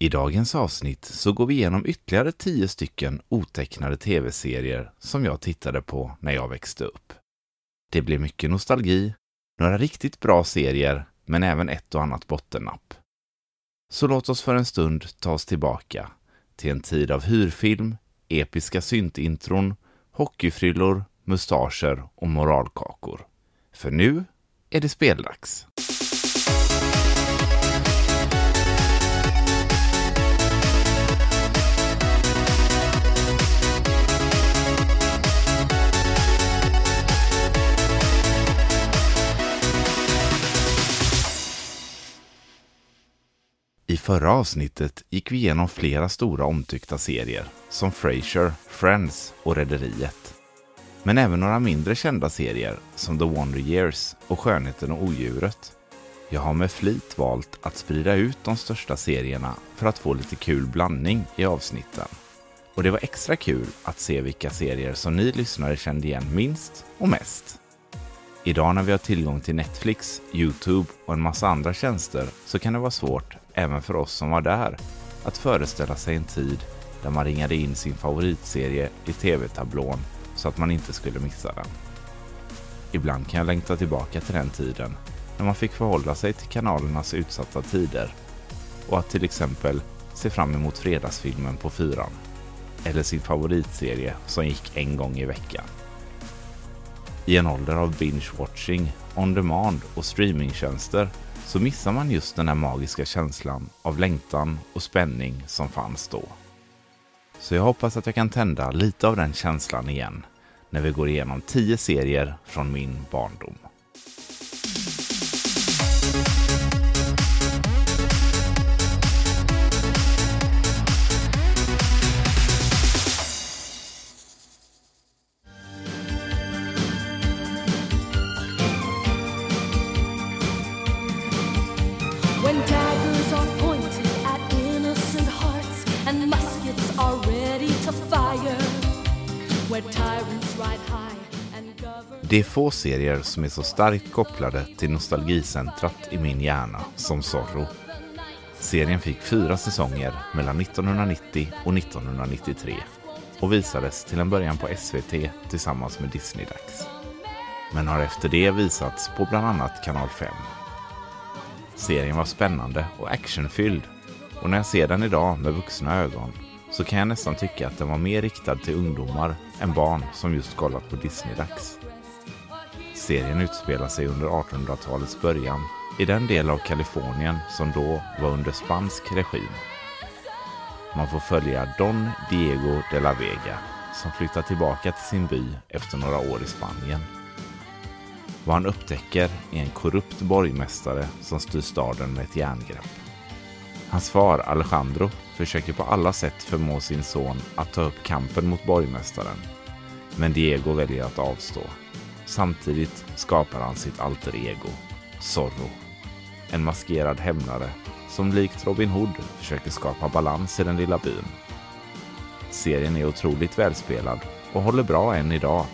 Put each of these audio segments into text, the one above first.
I dagens avsnitt så går vi igenom ytterligare tio stycken otecknade tv-serier som jag tittade på när jag växte upp. Det blir mycket nostalgi, några riktigt bra serier, men även ett och annat bottennapp. Så låt oss för en stund ta oss tillbaka till en tid av hyrfilm, episka syntintron, hockeyfrillor, mustascher och moralkakor. För nu är det speldags. I förra avsnittet gick vi igenom flera stora omtyckta serier som Frasier, Friends och Rederiet. Men även några mindre kända serier som The Wonder Years och Skönheten och odjuret. Jag har med flit valt att sprida ut de största serierna för att få lite kul blandning i avsnitten. Och det var extra kul att se vilka serier som ni lyssnare kände igen minst och mest. Idag när vi har tillgång till Netflix, Youtube och en massa andra tjänster så kan det vara svårt, även för oss som var där, att föreställa sig en tid där man ringade in sin favoritserie i tv-tablån så att man inte skulle missa den. Ibland kan jag längta tillbaka till den tiden när man fick förhålla sig till kanalernas utsatta tider och att till exempel se fram emot fredagsfilmen på fyran eller sin favoritserie som gick en gång i veckan. I en ålder av binge-watching, on demand och streamingtjänster så missar man just den här magiska känslan av längtan och spänning som fanns då. Så jag hoppas att jag kan tända lite av den känslan igen när vi går igenom tio serier från min barndom. Det är få serier som är så starkt kopplade till nostalgicentrat i min hjärna som Zorro. Serien fick fyra säsonger mellan 1990 och 1993 och visades till en början på SVT tillsammans med Disney-dags. Men har efter det visats på bland annat Kanal 5. Serien var spännande och actionfylld och när jag ser den idag med vuxna ögon så kan jag nästan tycka att den var mer riktad till ungdomar än barn som just kollat på Disney-dags. Serien utspelar sig under 1800-talets början i den del av Kalifornien som då var under spansk regim. Man får följa Don Diego de la Vega som flyttar tillbaka till sin by efter några år i Spanien. Vad han upptäcker är en korrupt borgmästare som styr staden med ett järngrepp. Hans far Alejandro försöker på alla sätt förmå sin son att ta upp kampen mot borgmästaren. Men Diego väljer att avstå. Samtidigt skapar han sitt alter ego, Zorro. En maskerad hämnare som likt Robin Hood försöker skapa balans i den lilla byn. Serien är otroligt välspelad och håller bra än idag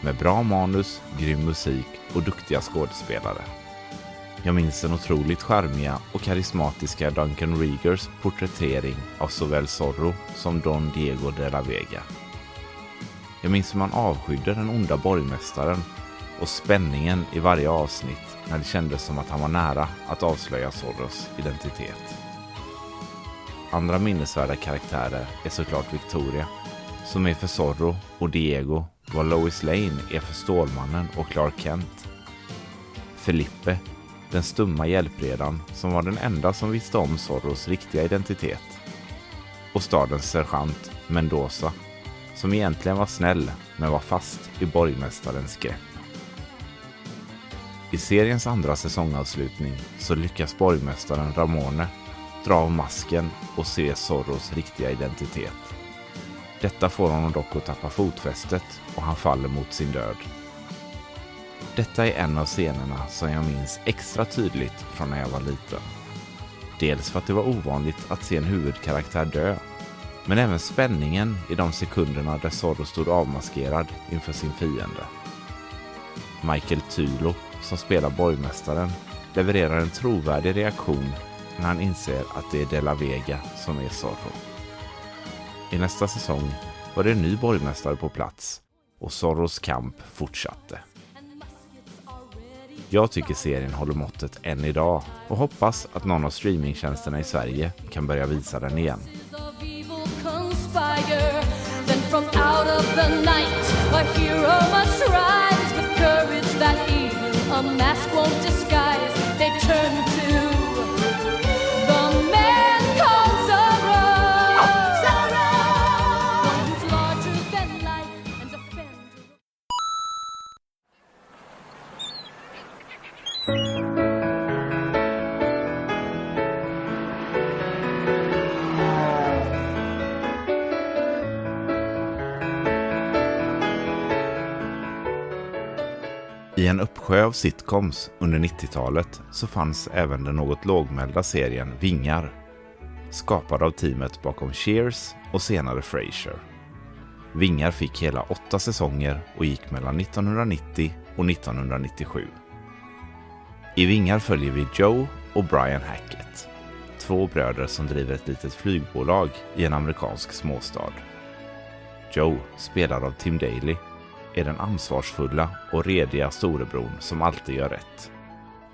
med bra manus, grym musik och duktiga skådespelare. Jag minns den otroligt charmiga och karismatiska Duncan Regers porträttering av såväl Zorro som Don Diego de la Vega. Jag minns hur man avskydde den onda borgmästaren och spänningen i varje avsnitt när det kändes som att han var nära att avslöja Zorros identitet. Andra minnesvärda karaktärer är såklart Victoria, som är för Zorro och Diego vad Lois Lane är för Stålmannen och Clark Kent. Felipe, den stumma hjälpredan som var den enda som visste om Zorros riktiga identitet. Och stadens sergeant Mendoza, som egentligen var snäll men var fast i borgmästarens grepp. I seriens andra säsongavslutning så lyckas borgmästaren Ramone dra av masken och se Zorros riktiga identitet. Detta får honom dock att tappa fotfästet och han faller mot sin död. Detta är en av scenerna som jag minns extra tydligt från när jag var liten. Dels för att det var ovanligt att se en huvudkaraktär dö, men även spänningen i de sekunderna där Zorro stod avmaskerad inför sin fiende. Michael Tylo, som spelar borgmästaren, levererar en trovärdig reaktion när han inser att det är De La Vega som är Zorro. I nästa säsong var det en ny borgmästare på plats och Zorros kamp fortsatte. Jag tycker serien håller måttet än idag och hoppas att någon av streamingtjänsterna i Sverige kan börja visa den igen. Then from out of the night, a hero uppsjö av sitcoms under 90-talet så fanns även den något lågmälda serien Vingar. Skapad av teamet bakom Cheers och senare Frasier. Vingar fick hela åtta säsonger och gick mellan 1990 och 1997. I Vingar följer vi Joe och Brian Hackett. Två bröder som driver ett litet flygbolag i en amerikansk småstad. Joe, spelad av Tim Daly, är den ansvarsfulla och rediga storebror som alltid gör rätt.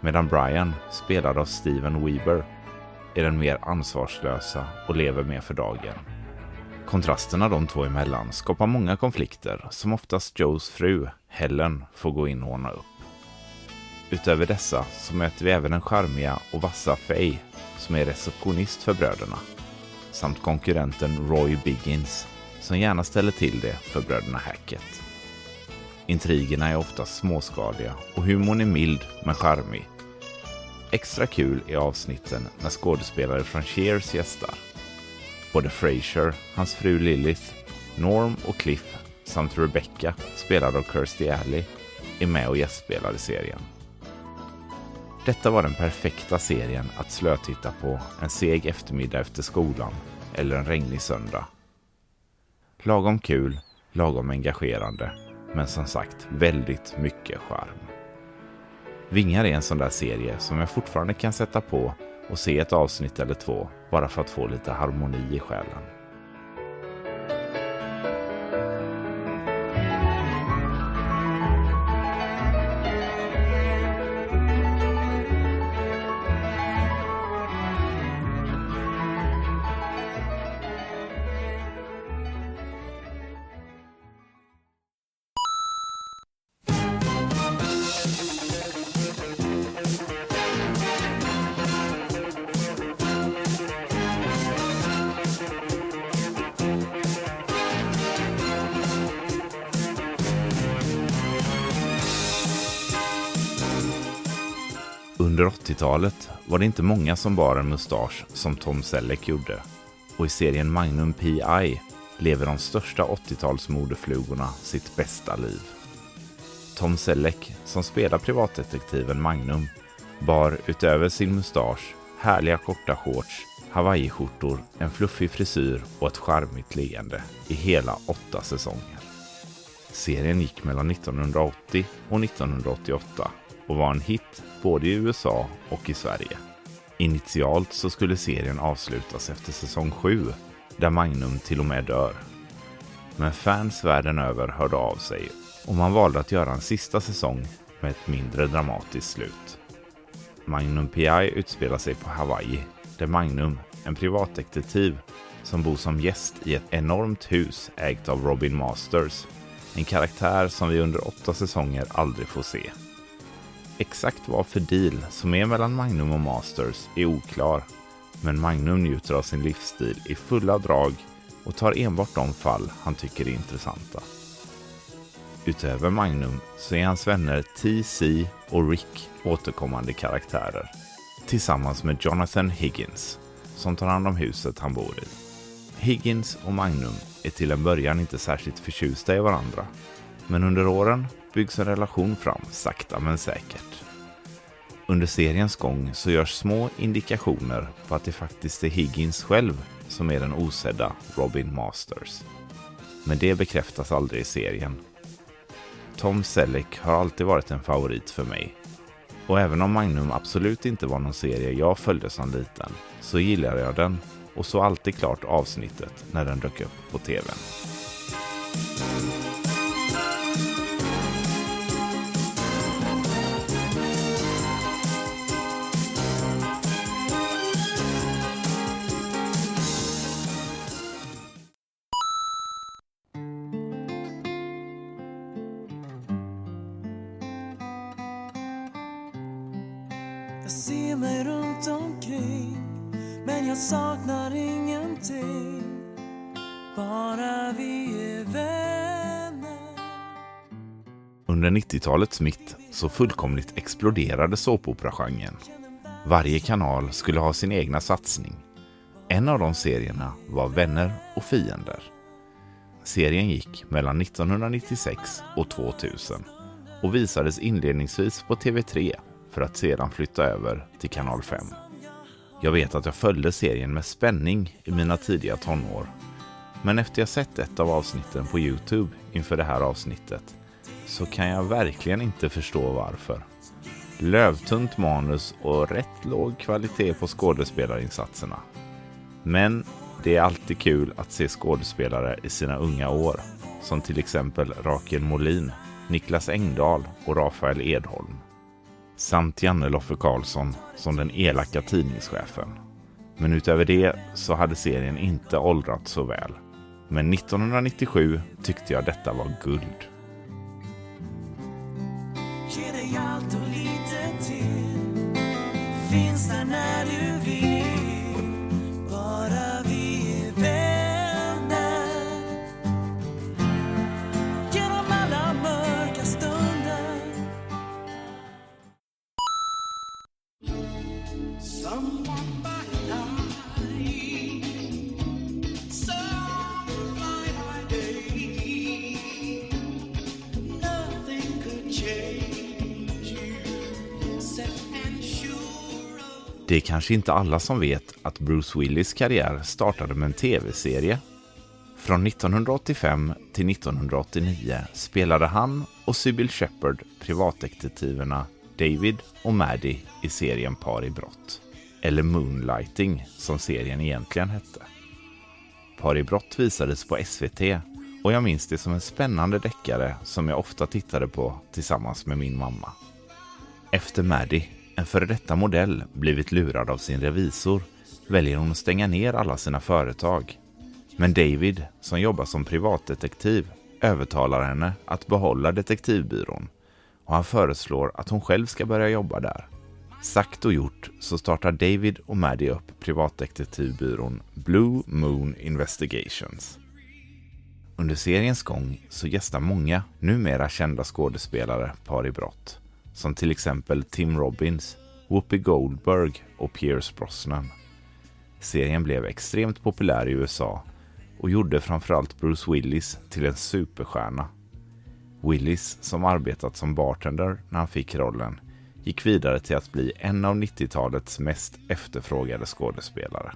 Medan Brian, spelad av Steven Weber, är den mer ansvarslösa och lever mer för dagen. Kontrasterna de två emellan skapar många konflikter som oftast Joes fru, Helen, får gå in och ordna upp. Utöver dessa så möter vi även den charmiga och vassa Faye som är receptionist för bröderna. Samt konkurrenten Roy Biggins som gärna ställer till det för bröderna Hackett. Intrigerna är oftast småskaliga och humorn är mild men charmig. Extra kul är avsnitten när skådespelare från Cheers gästar. Både Frasier, hans fru Lilith, Norm och Cliff samt Rebecca, spelad av Kirstie Alley, är med och gästspelar i serien. Detta var den perfekta serien att slötitta på en seg eftermiddag efter skolan eller en regnig söndag. Lagom kul, lagom engagerande, men som sagt väldigt mycket charm. Vingar är en sån där serie som jag fortfarande kan sätta på och se ett avsnitt eller två bara för att få lite harmoni i själen. Under 80-talet var det inte många som bar en mustasch som Tom Selleck gjorde. Och i serien Magnum P.I. lever de största 80-talsmodeflugorna sitt bästa liv. Tom Selleck, som spelar privatdetektiven Magnum, bar utöver sin mustasch härliga korta shorts, hawaiiskjortor, en fluffig frisyr och ett charmigt leende i hela åtta säsonger. Serien gick mellan 1980 och 1988 och var en hit både i USA och i Sverige. Initialt så skulle serien avslutas efter säsong 7 där Magnum till och med dör. Men fans världen över hörde av sig och man valde att göra en sista säsong med ett mindre dramatiskt slut. Magnum P.I. utspelar sig på Hawaii där Magnum, en privatdetektiv som bor som gäst i ett enormt hus ägt av Robin Masters, en karaktär som vi under åtta säsonger aldrig får se. Exakt vad för deal som är mellan Magnum och Masters är oklar, men Magnum njuter av sin livsstil i fulla drag och tar enbart de fall han tycker är intressanta. Utöver Magnum så är hans vänner TC och Rick återkommande karaktärer, tillsammans med Jonathan Higgins, som tar hand om huset han bor i. Higgins och Magnum är till en början inte särskilt förtjusta i varandra, men under åren byggs en relation fram sakta men säkert. Under seriens gång så görs små indikationer på att det faktiskt är Higgins själv som är den osedda Robin Masters. Men det bekräftas aldrig i serien. Tom Selleck har alltid varit en favorit för mig. Och även om Magnum absolut inte var någon serie jag följde som liten så gillade jag den och såg alltid klart avsnittet när den dök upp på tvn. Jag saknar ingenting Bara vi är vänner Under 90-talets mitt så fullkomligt exploderade såpoperagenren. Varje kanal skulle ha sin egna satsning. En av de serierna var Vänner och fiender. Serien gick mellan 1996 och 2000 och visades inledningsvis på TV3 för att sedan flytta över till kanal 5. Jag vet att jag följde serien med spänning i mina tidiga tonår. Men efter jag sett ett av avsnitten på Youtube inför det här avsnittet så kan jag verkligen inte förstå varför. Lövtunt manus och rätt låg kvalitet på skådespelarinsatserna. Men det är alltid kul att se skådespelare i sina unga år, som till exempel Rakel Molin, Niklas Engdahl och Rafael Edholm. Samt Janne Loffe Karlsson som den elaka tidningschefen. Men utöver det så hade serien inte åldrats så väl. Men 1997 tyckte jag detta var guld. Ge dig allt och lite till Finns där när du vill Det är kanske inte alla som vet att Bruce Willis karriär startade med en tv-serie. Från 1985 till 1989 spelade han och Sybil Shepard privatdetektiverna David och Maddie i serien Par i brott. Eller Moonlighting som serien egentligen hette. Par i brott visades på SVT och jag minns det som en spännande deckare som jag ofta tittade på tillsammans med min mamma. Efter Maddie, en före detta modell, blivit lurad av sin revisor väljer hon att stänga ner alla sina företag. Men David, som jobbar som privatdetektiv, övertalar henne att behålla detektivbyrån och han föreslår att hon själv ska börja jobba där. Sagt och gjort så startar David och Maddie upp privatdetektivbyrån Blue Moon Investigations. Under seriens gång så gästar många numera kända skådespelare par i brott. Som till exempel Tim Robbins, Whoopi Goldberg och Pierce Brosnan. Serien blev extremt populär i USA och gjorde framförallt Bruce Willis till en superstjärna. Willis, som arbetat som bartender när han fick rollen, gick vidare till att bli en av 90-talets mest efterfrågade skådespelare.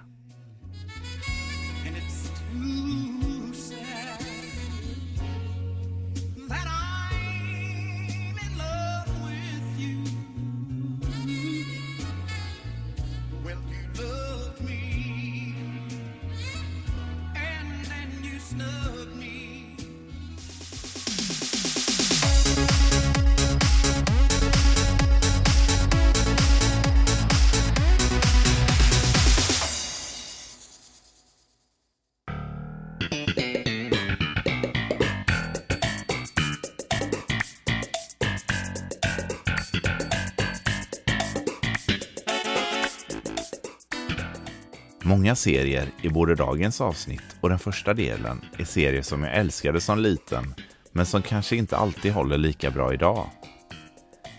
Många serier i både dagens avsnitt och den första delen är serier som jag älskade som liten men som kanske inte alltid håller lika bra idag.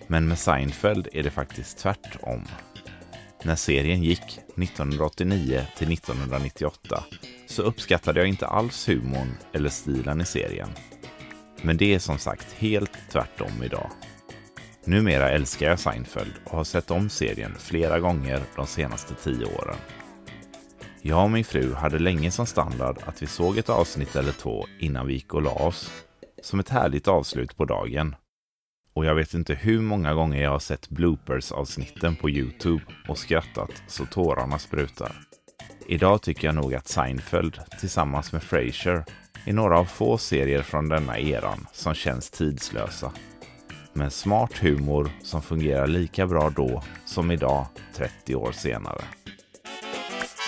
Men med Seinfeld är det faktiskt tvärtom. När serien gick 1989 till 1998 så uppskattade jag inte alls humorn eller stilen i serien. Men det är som sagt helt tvärtom idag. Numera älskar jag Seinfeld och har sett om serien flera gånger de senaste tio åren. Jag och min fru hade länge som standard att vi såg ett avsnitt eller två innan vi gick och la oss. Som ett härligt avslut på dagen. Och jag vet inte hur många gånger jag har sett bloopers-avsnitten på Youtube och skrattat så tårarna sprutar. Idag tycker jag nog att Seinfeld tillsammans med Frasier är några av få serier från denna eran som känns tidslösa. Med smart humor som fungerar lika bra då som idag 30 år senare.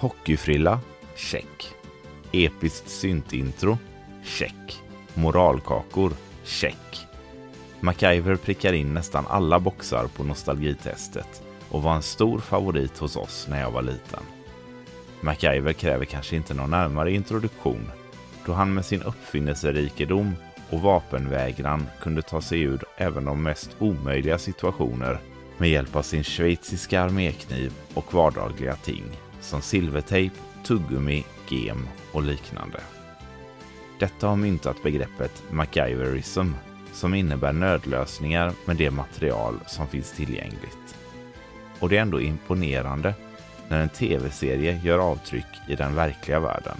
Hockeyfrilla? Check. Episkt syntintro? Check. Moralkakor? Check. MacGyver prickar in nästan alla boxar på nostalgitestet och var en stor favorit hos oss när jag var liten. MacGyver kräver kanske inte någon närmare introduktion då han med sin uppfinningsrikedom och vapenvägran kunde ta sig ur även de mest omöjliga situationer med hjälp av sin schweiziska armékniv och vardagliga ting som silvertejp, tuggummi, gem och liknande. Detta har myntat begreppet MacGyverism som innebär nödlösningar med det material som finns tillgängligt. Och det är ändå imponerande när en tv-serie gör avtryck i den verkliga världen.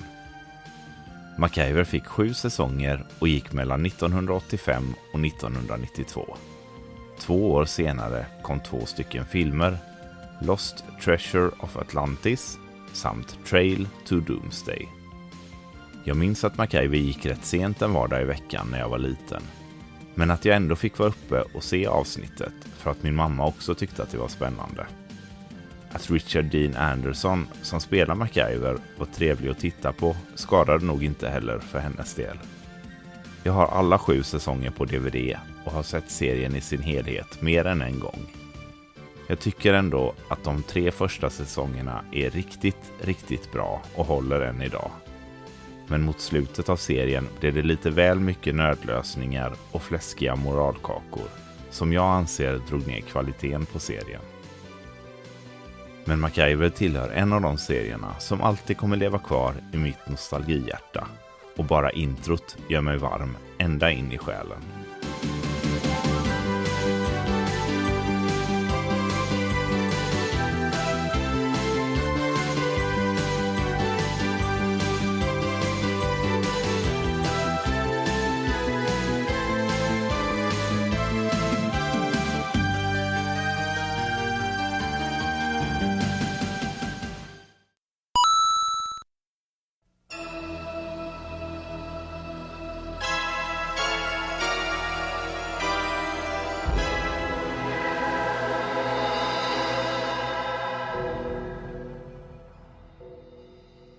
MacGyver fick sju säsonger och gick mellan 1985 och 1992. Två år senare kom två stycken filmer, Lost Treasure of Atlantis samt Trail to Doomsday. Jag minns att MacGyver gick rätt sent en vardag i veckan när jag var liten. Men att jag ändå fick vara uppe och se avsnittet för att min mamma också tyckte att det var spännande. Att Richard Dean Anderson, som spelar MacGyver, var trevlig att titta på skadade nog inte heller för hennes del. Jag har alla sju säsonger på DVD och har sett serien i sin helhet mer än en gång. Jag tycker ändå att de tre första säsongerna är riktigt, riktigt bra och håller än idag. Men mot slutet av serien blev det lite väl mycket nödlösningar och fläskiga moralkakor som jag anser drog ner kvaliteten på serien. Men MacGyver tillhör en av de serierna som alltid kommer leva kvar i mitt nostalgihjärta och bara introt gör mig varm ända in i själen.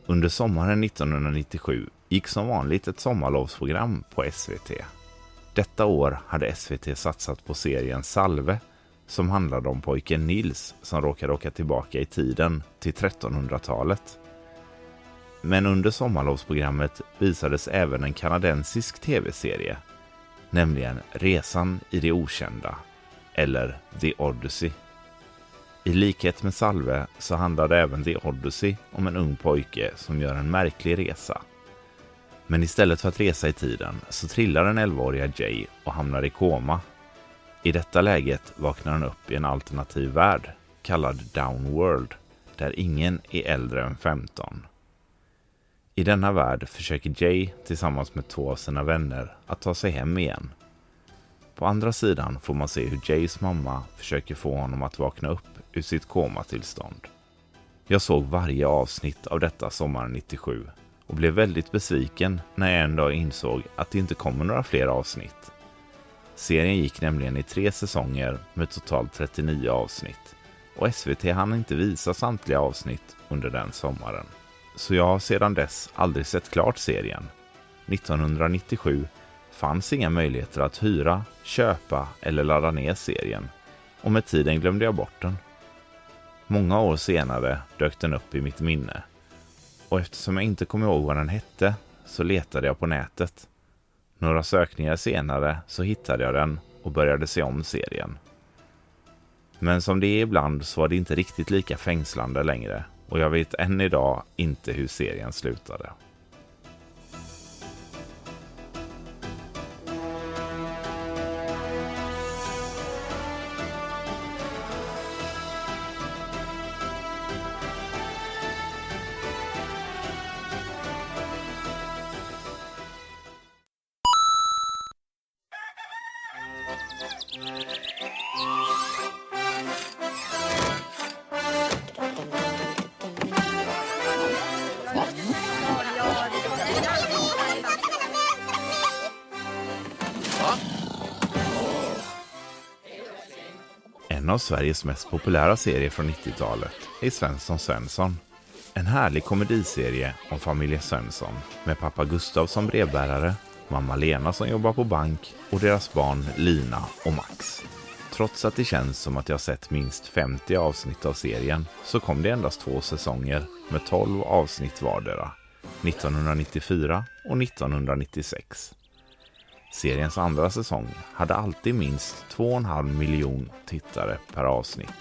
Under sommaren 1997 gick som vanligt ett sommarlovsprogram på SVT. Detta år hade SVT satsat på serien Salve som handlade om pojken Nils som råkade åka tillbaka i tiden till 1300-talet. Men under sommarlovsprogrammet visades även en kanadensisk tv-serie, nämligen Resan i det okända, eller The Odyssey. I likhet med Salve så handlade även The Odyssey om en ung pojke som gör en märklig resa. Men istället för att resa i tiden så trillar den 11-åriga Jay och hamnar i koma. I detta läget vaknar han upp i en alternativ värld kallad Downworld där ingen är äldre än 15. I denna värld försöker Jay tillsammans med två av sina vänner att ta sig hem igen. På andra sidan får man se hur Jays mamma försöker få honom att vakna upp ur sitt komatillstånd. Jag såg varje avsnitt av detta sommaren 97 och blev väldigt besviken när jag en dag insåg att det inte kommer några fler avsnitt. Serien gick nämligen i tre säsonger med totalt 39 avsnitt och SVT hann inte visa samtliga avsnitt under den sommaren. Så jag har sedan dess aldrig sett klart serien. 1997 fanns inga möjligheter att hyra, köpa eller ladda ner serien och med tiden glömde jag bort den. Många år senare dök den upp i mitt minne och eftersom jag inte kommer ihåg vad den hette så letade jag på nätet. Några sökningar senare så hittade jag den och började se om serien. Men som det är ibland så var det inte riktigt lika fängslande längre och jag vet än idag inte hur serien slutade. Sveriges mest populära serie från 90-talet är Svensson Svensson. En härlig komediserie om familjen Svensson med pappa Gustav som brevbärare, mamma Lena som jobbar på bank och deras barn Lina och Max. Trots att det känns som att jag sett minst 50 avsnitt av serien så kom det endast två säsonger med 12 avsnitt vardera, 1994 och 1996. Seriens andra säsong hade alltid minst 2,5 miljon tittare per avsnitt.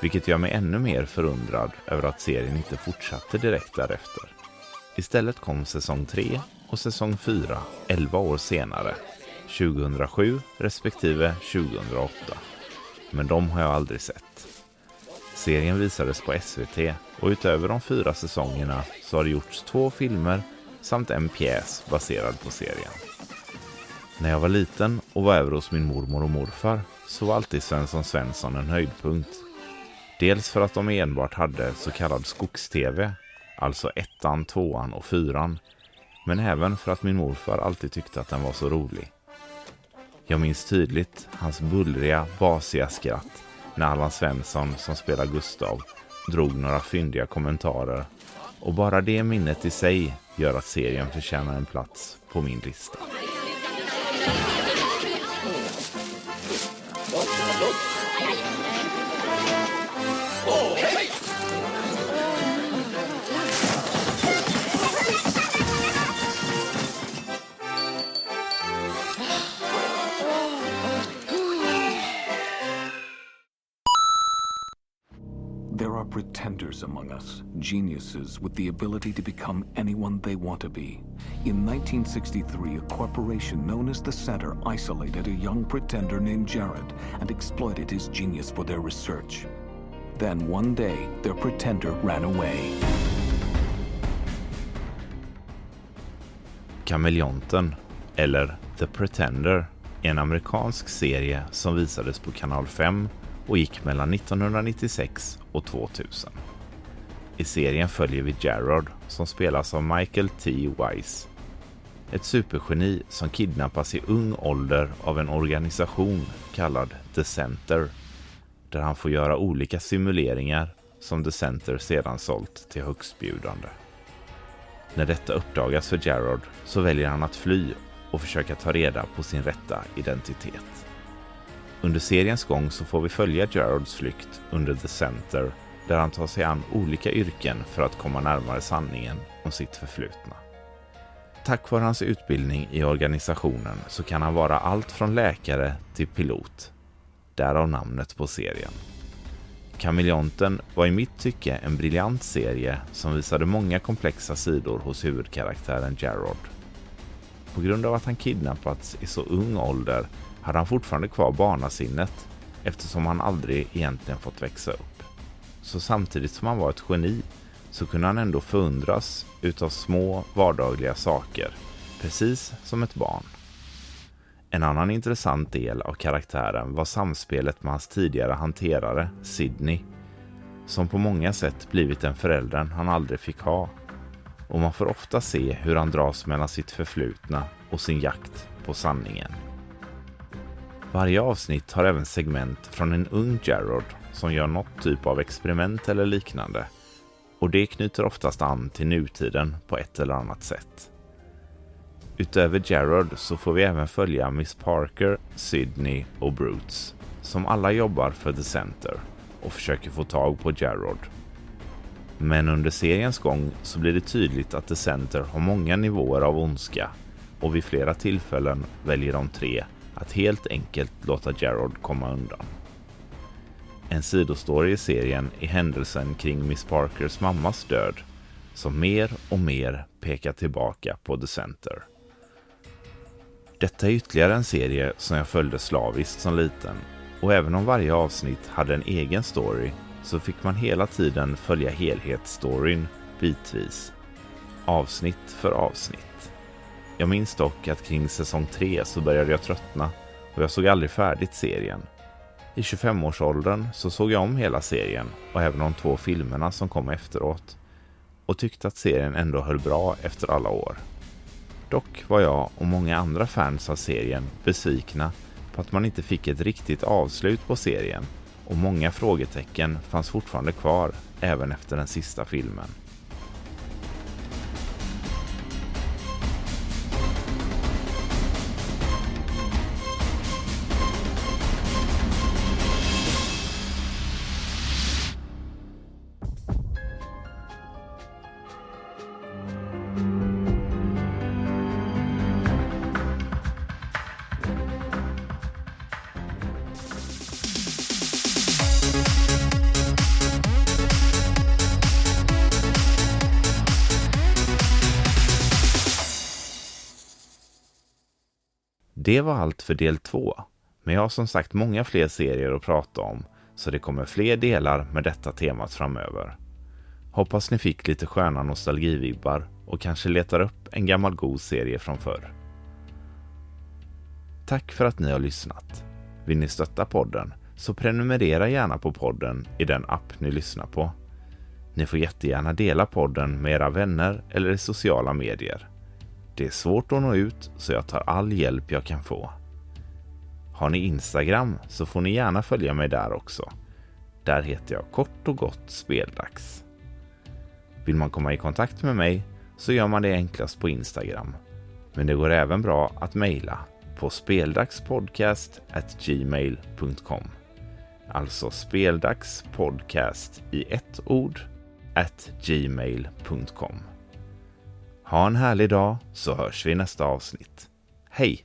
Vilket gör mig ännu mer förundrad över att serien inte fortsatte direkt därefter. Istället kom säsong 3 och säsong 4 11 år senare, 2007 respektive 2008. Men de har jag aldrig sett. Serien visades på SVT och utöver de fyra säsongerna så har det gjorts två filmer samt en pjäs baserad på serien. När jag var liten och var över hos min mormor och morfar så var alltid Svensson Svensson en höjdpunkt. Dels för att de enbart hade så kallad skogs-tv, alltså ettan, tvåan och fyran. Men även för att min morfar alltid tyckte att den var så rolig. Jag minns tydligt hans bullriga, basiga skratt när Allan Svensson som spelar Gustav drog några fyndiga kommentarer. Och bara det minnet i sig gör att serien förtjänar en plats på min lista. Thank you. Geniuses with the ability to become anyone they want to be. In 1963, a corporation known as the Center isolated a young pretender named Jared and exploited his genius for their research. Then one day, their pretender ran away. Kameleonten, eller The Pretender, är en amerikansk serie som visades på kanal 5 och gick mellan 1996 och 2000. I serien följer vi Gerard som spelas av Michael T. Weiss. Ett supergeni som kidnappas i ung ålder av en organisation kallad The Center där han får göra olika simuleringar som The Center sedan sålt till högstbjudande. När detta uppdagas för Gerard så väljer han att fly och försöka ta reda på sin rätta identitet. Under seriens gång så får vi följa Gerards flykt under The Center där han tar sig an olika yrken för att komma närmare sanningen om sitt förflutna. Tack vare hans utbildning i organisationen så kan han vara allt från läkare till pilot. Därav namnet på serien. Kameleonten var i mitt tycke en briljant serie som visade många komplexa sidor hos huvudkaraktären Gerard. På grund av att han kidnappats i så ung ålder hade han fortfarande kvar barnasinnet eftersom han aldrig egentligen fått växa upp. Så samtidigt som han var ett geni så kunde han ändå förundras utav små vardagliga saker, precis som ett barn. En annan intressant del av karaktären var samspelet med hans tidigare hanterare, Sidney som på många sätt blivit den föräldern han aldrig fick ha. Och man får ofta se hur han dras mellan sitt förflutna och sin jakt på sanningen. Varje avsnitt har även segment från en ung Gerard som gör något typ av experiment eller liknande. Och det knyter oftast an till nutiden på ett eller annat sätt. Utöver Gerard så får vi även följa Miss Parker, Sydney och Brutes som alla jobbar för The Center och försöker få tag på Gerard. Men under seriens gång så blir det tydligt att The Center har många nivåer av ondska och vid flera tillfällen väljer de tre att helt enkelt låta Gerard komma undan. En sidostory i serien är händelsen kring Miss Parkers mammas död som mer och mer pekar tillbaka på The Center. Detta är ytterligare en serie som jag följde slaviskt som liten och även om varje avsnitt hade en egen story så fick man hela tiden följa helhetsstoryn bitvis, avsnitt för avsnitt. Jag minns dock att kring säsong 3 så började jag tröttna och jag såg aldrig färdigt serien. I 25-årsåldern så såg jag om hela serien och även de två filmerna som kom efteråt och tyckte att serien ändå höll bra efter alla år. Dock var jag och många andra fans av serien besvikna på att man inte fick ett riktigt avslut på serien och många frågetecken fanns fortfarande kvar även efter den sista filmen. Det var allt för del två. Men jag har som sagt många fler serier att prata om, så det kommer fler delar med detta temat framöver. Hoppas ni fick lite sköna nostalgivibbar och kanske letar upp en gammal god serie från förr. Tack för att ni har lyssnat. Vill ni stötta podden så prenumerera gärna på podden i den app ni lyssnar på. Ni får jättegärna dela podden med era vänner eller i sociala medier. Det är svårt att nå ut så jag tar all hjälp jag kan få. Har ni Instagram så får ni gärna följa mig där också. Där heter jag kort och gott Speldags. Vill man komma i kontakt med mig så gör man det enklast på Instagram. Men det går även bra att mejla på speldagspodcast@gmail.com. Alltså speldagspodcast i ett ord at gmail.com. Ha en härlig dag så hörs vi i nästa avsnitt. Hej!